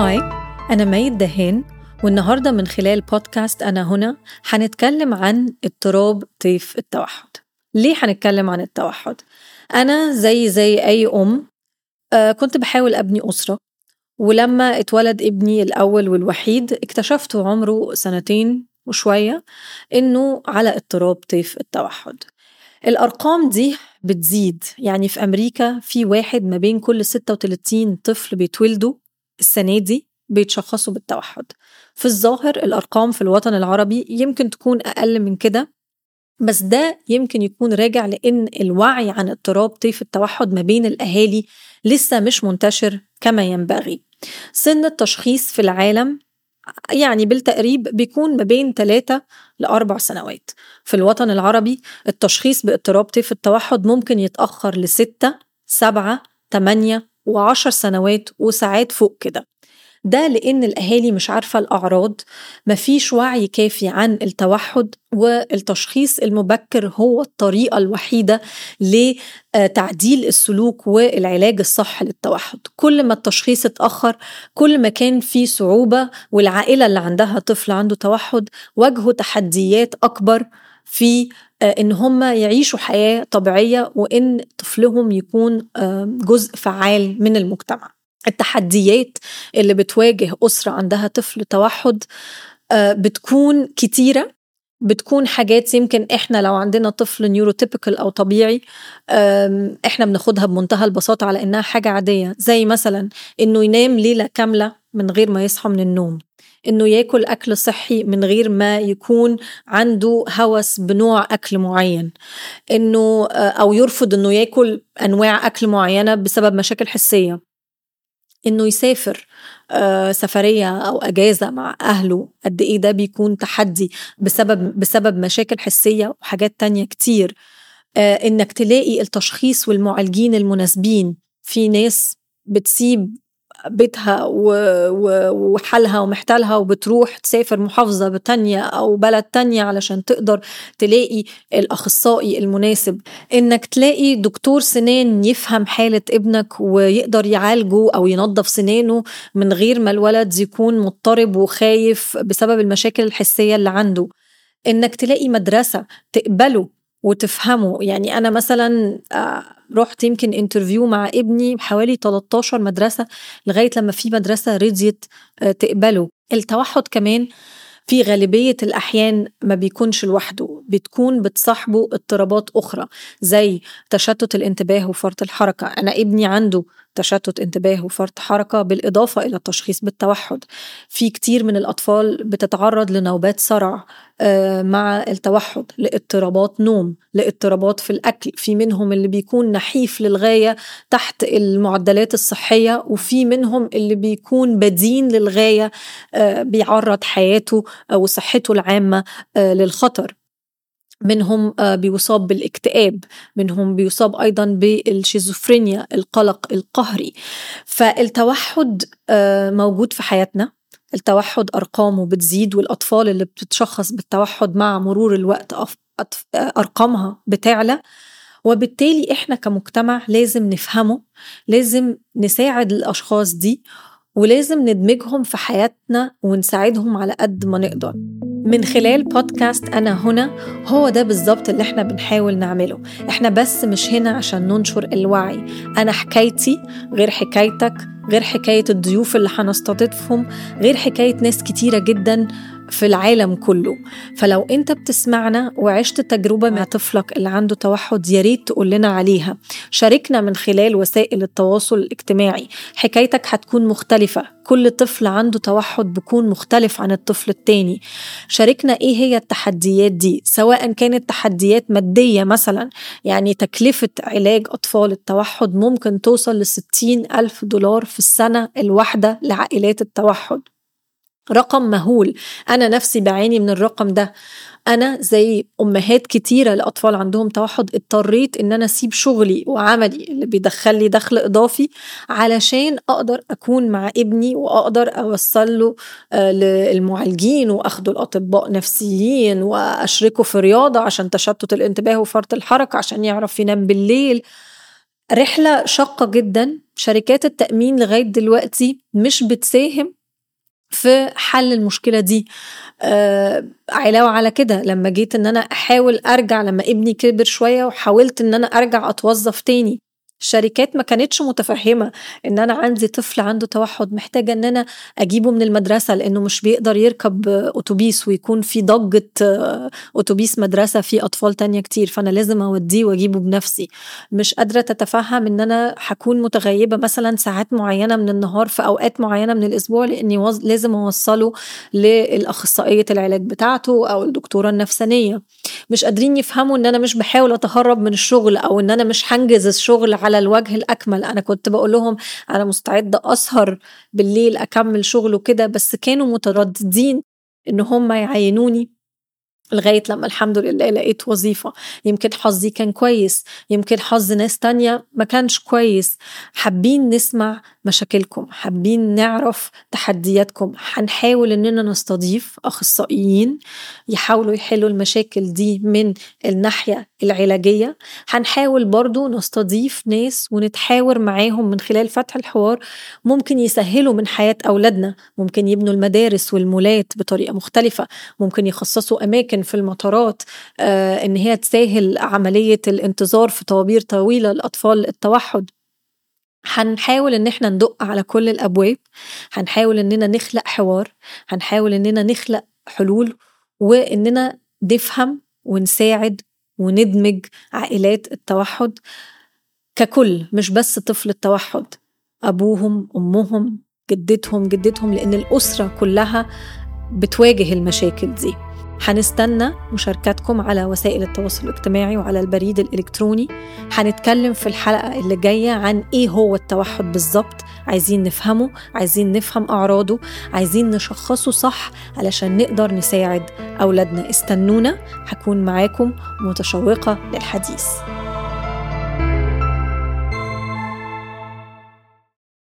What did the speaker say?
هاي أنا مي دهان والنهاردة من خلال بودكاست أنا هنا حنتكلم عن اضطراب طيف التوحد. ليه حنتكلم عن التوحد؟ أنا زي زي أي أم آه، كنت بحاول أبني أسرة ولما اتولد ابني الأول والوحيد اكتشفته عمره سنتين وشوية إنه على اضطراب طيف التوحد. الأرقام دي بتزيد. يعني في أمريكا في واحد ما بين كل 36 طفل بيتولدوا السنة دي بيتشخصوا بالتوحد. في الظاهر الأرقام في الوطن العربي يمكن تكون أقل من كده بس ده يمكن يكون راجع لأن الوعي عن اضطراب طيف التوحد ما بين الأهالي لسه مش منتشر كما ينبغي. سن التشخيص في العالم يعني بالتقريب بيكون ما بين 3 لأربع سنوات. في الوطن العربي التشخيص باضطراب طيف التوحد ممكن يتأخر لستة سبعة تمانية وعشر سنوات وساعات فوق كده. ده لأن الأهالي مش عارفة الأعراض مفيش وعي كافي عن التوحد والتشخيص المبكر هو الطريقة الوحيدة لتعديل السلوك والعلاج الصح للتوحد. كل ما التشخيص اتأخر كل ما كان في صعوبة والعائلة اللي عندها طفل عنده توحد واجهوا تحديات أكبر في إن هم يعيشوا حياة طبيعية وإن طفلهم يكون جزء فعال من المجتمع. التحديات اللي بتواجه أسرة عندها طفل توحد بتكون كتيرة. بتكون حاجات يمكن إحنا لو عندنا طفل نيوروتيبيكال أو طبيعي إحنا بناخدها بمنتهى البساطة على إنها حاجة عادية. زي مثلا إنه ينام ليلة كاملة من غير ما يصحى من النوم. إنه ياكل أكل صحي من غير ما يكون عنده هوس بنوع أكل معين. إنه أو يرفض إنه ياكل أنواع أكل معينة بسبب مشاكل حسية. إنه يسافر آه سفرية أو أجازة مع أهله قد إيه ده بيكون تحدي بسبب بسبب مشاكل حسية وحاجات تانية كتير. آه إنك تلاقي التشخيص والمعالجين المناسبين. في ناس بتسيب بيتها وحالها ومحتالها وبتروح تسافر محافظة تانية أو بلد تانية علشان تقدر تلاقي الأخصائي المناسب. إنك تلاقي دكتور سنان يفهم حالة ابنك ويقدر يعالجه أو ينظف سنانه من غير ما الولد يكون مضطرب وخايف بسبب المشاكل الحسية اللي عنده. إنك تلاقي مدرسة تقبله وتفهمه. يعني أنا مثلا رحت يمكن انترفيو مع ابني حوالي 13 مدرسة لغاية لما في مدرسة رضيت تقبله. التوحد كمان في غالبية الأحيان ما بيكونش لوحده بتكون بتصاحبه اضطرابات أخرى زي تشتت الانتباه وفرط الحركة. أنا ابني عنده تشتت انتباه وفرط حركة بالإضافة إلى التشخيص بالتوحد. في كتير من الأطفال بتتعرض لنوبات صرع مع التوحد لاضطرابات نوم لاضطرابات في الأكل. في منهم اللي بيكون نحيف للغاية تحت المعدلات الصحية وفي منهم اللي بيكون بدين للغاية بيعرض حياته وصحته العامة للخطر. منهم بيصاب بالاكتئاب منهم بيصاب أيضا بالشيزوفرينيا القلق القهري. فالتوحد موجود في حياتنا. التوحد أرقامه بتزيد والأطفال اللي بتتشخص بالتوحد مع مرور الوقت أرقامها بتعلى. وبالتالي إحنا كمجتمع لازم نفهمه لازم نساعد الأشخاص دي ولازم ندمجهم في حياتنا ونساعدهم على قد ما نقدر. من خلال بودكاست أنا هنا هو ده بالظبط اللي إحنا بنحاول نعمله. إحنا بس مش هنا عشان ننشر الوعي. أنا حكايتي غير حكايتك غير حكاية الضيوف اللي هنستضيفهم غير حكاية ناس كتيرة جدا في العالم كله. فلو انت بتسمعنا وعشت تجربة مع طفلك اللي عنده توحد يا ريت تقول لنا عليها. شاركنا من خلال وسائل التواصل الاجتماعي. حكايتك هتكون مختلفة. كل طفل عنده توحد بيكون مختلف عن الطفل التاني. شاركنا إيه هي التحديات دي؟ سواء كانت تحديات مادية مثلا. يعني تكلفة علاج أطفال التوحد ممكن توصل لستين ألف دولار في السنة الواحدة لعائلات التوحد. رقم مهول. أنا نفسي بعاني من الرقم ده. أنا زي أمهات كتيرة لأطفال عندهم توحد اضطريت إن أنا أسيب شغلي وعملي اللي بيدخل لي دخل إضافي علشان أقدر أكون مع ابني وأقدر أوصل له للمعالجين وأخده الأطباء نفسيين وأشركه في رياضة عشان تشتت الانتباه وفرط الحركة عشان يعرف ينام بالليل. رحلة شاقة جدا. شركات التأمين لغاية دلوقتي مش بتساهم في حل المشكلة دي. آه علاوة على كده لما جيت إن أنا أحاول أرجع لما ابني كبر شوية وحاولت إن أنا أرجع أتوظف تاني الشركات ما كانتش متفهمة إن أنا عندي طفل عنده توحد محتاجة إن أنا أجيبه من المدرسة لأنه مش بيقدر يركب أتوبيس ويكون في ضجة أتوبيس مدرسة في أطفال تانية كتير فأنا لازم أوديه وأجيبه بنفسي مش قادرة تتفهم إن أنا هكون متغيبة مثلا ساعات معينة من النهار في أوقات معينة من الأسبوع لأني. لازم أوصله للأخصائية العلاج بتاعته أو الدكتورة النفسانية مش قادرين يفهموا إن أنا مش بحاول أتهرب من الشغل أو إن أنا مش هنجز الشغل الوجه الأكمل. أنا كنت بقول لهم أنا مستعدة أسهر بالليل أكمل شغل وكده بس كانوا مترددين إن هم يعينوني لغاية لما الحمد لله لقيت وظيفة. يمكن حظي كان كويس يمكن حظ ناس تانية ما كانش كويس. حابين نسمع مشاكلكم حابين نعرف تحدياتكم. هنحاول إننا نستضيف أخصائيين يحاولوا يحلوا المشاكل دي من الناحية العلاجية. هنحاول برضو نستضيف ناس ونتحاور معاهم من خلال فتح الحوار. ممكن يسهلوا من حياة أولادنا. ممكن يبنوا المدارس والمولات بطريقة مختلفة. ممكن يخصصوا أماكن في المطارات آه إن هي تسهل عملية الانتظار في طوابير طويلة لأطفال التوحد. هنحاول إن إحنا ندق على كل الأبواب هنحاول إننا نخلق حوار هنحاول إننا نخلق حلول وإننا نفهم ونساعد وندمج عائلات التوحد ككل مش بس طفل التوحد. أبوهم أمهم جدتهم جدتهم لأن الأسرة كلها بتواجه المشاكل دي. هنستنى مشاركاتكم على وسائل التواصل الاجتماعي وعلى البريد الإلكتروني. هنتكلم في الحلقة اللي جاية عن إيه هو التوحد بالظبط. عايزين نفهمه عايزين نفهم أعراضه عايزين نشخصه صح علشان نقدر نساعد أولادنا. استنونا هكون معاكم متشوقة للحديث.